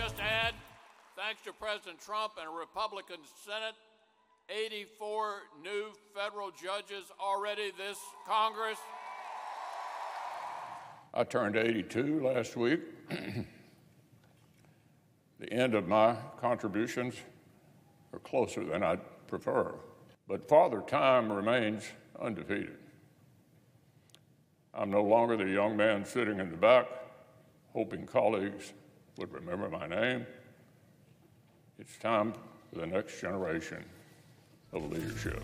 just add, thanks to President Trump and a Republican Senate, 84 new federal judges already this Congress. I turned 82 last week. the end of my contributions are closer than I'd prefer, but Father Time remains undefeated. I'm no longer the young man sitting in the back, hoping colleagues would remember my name. It's time for the next generation of leadership.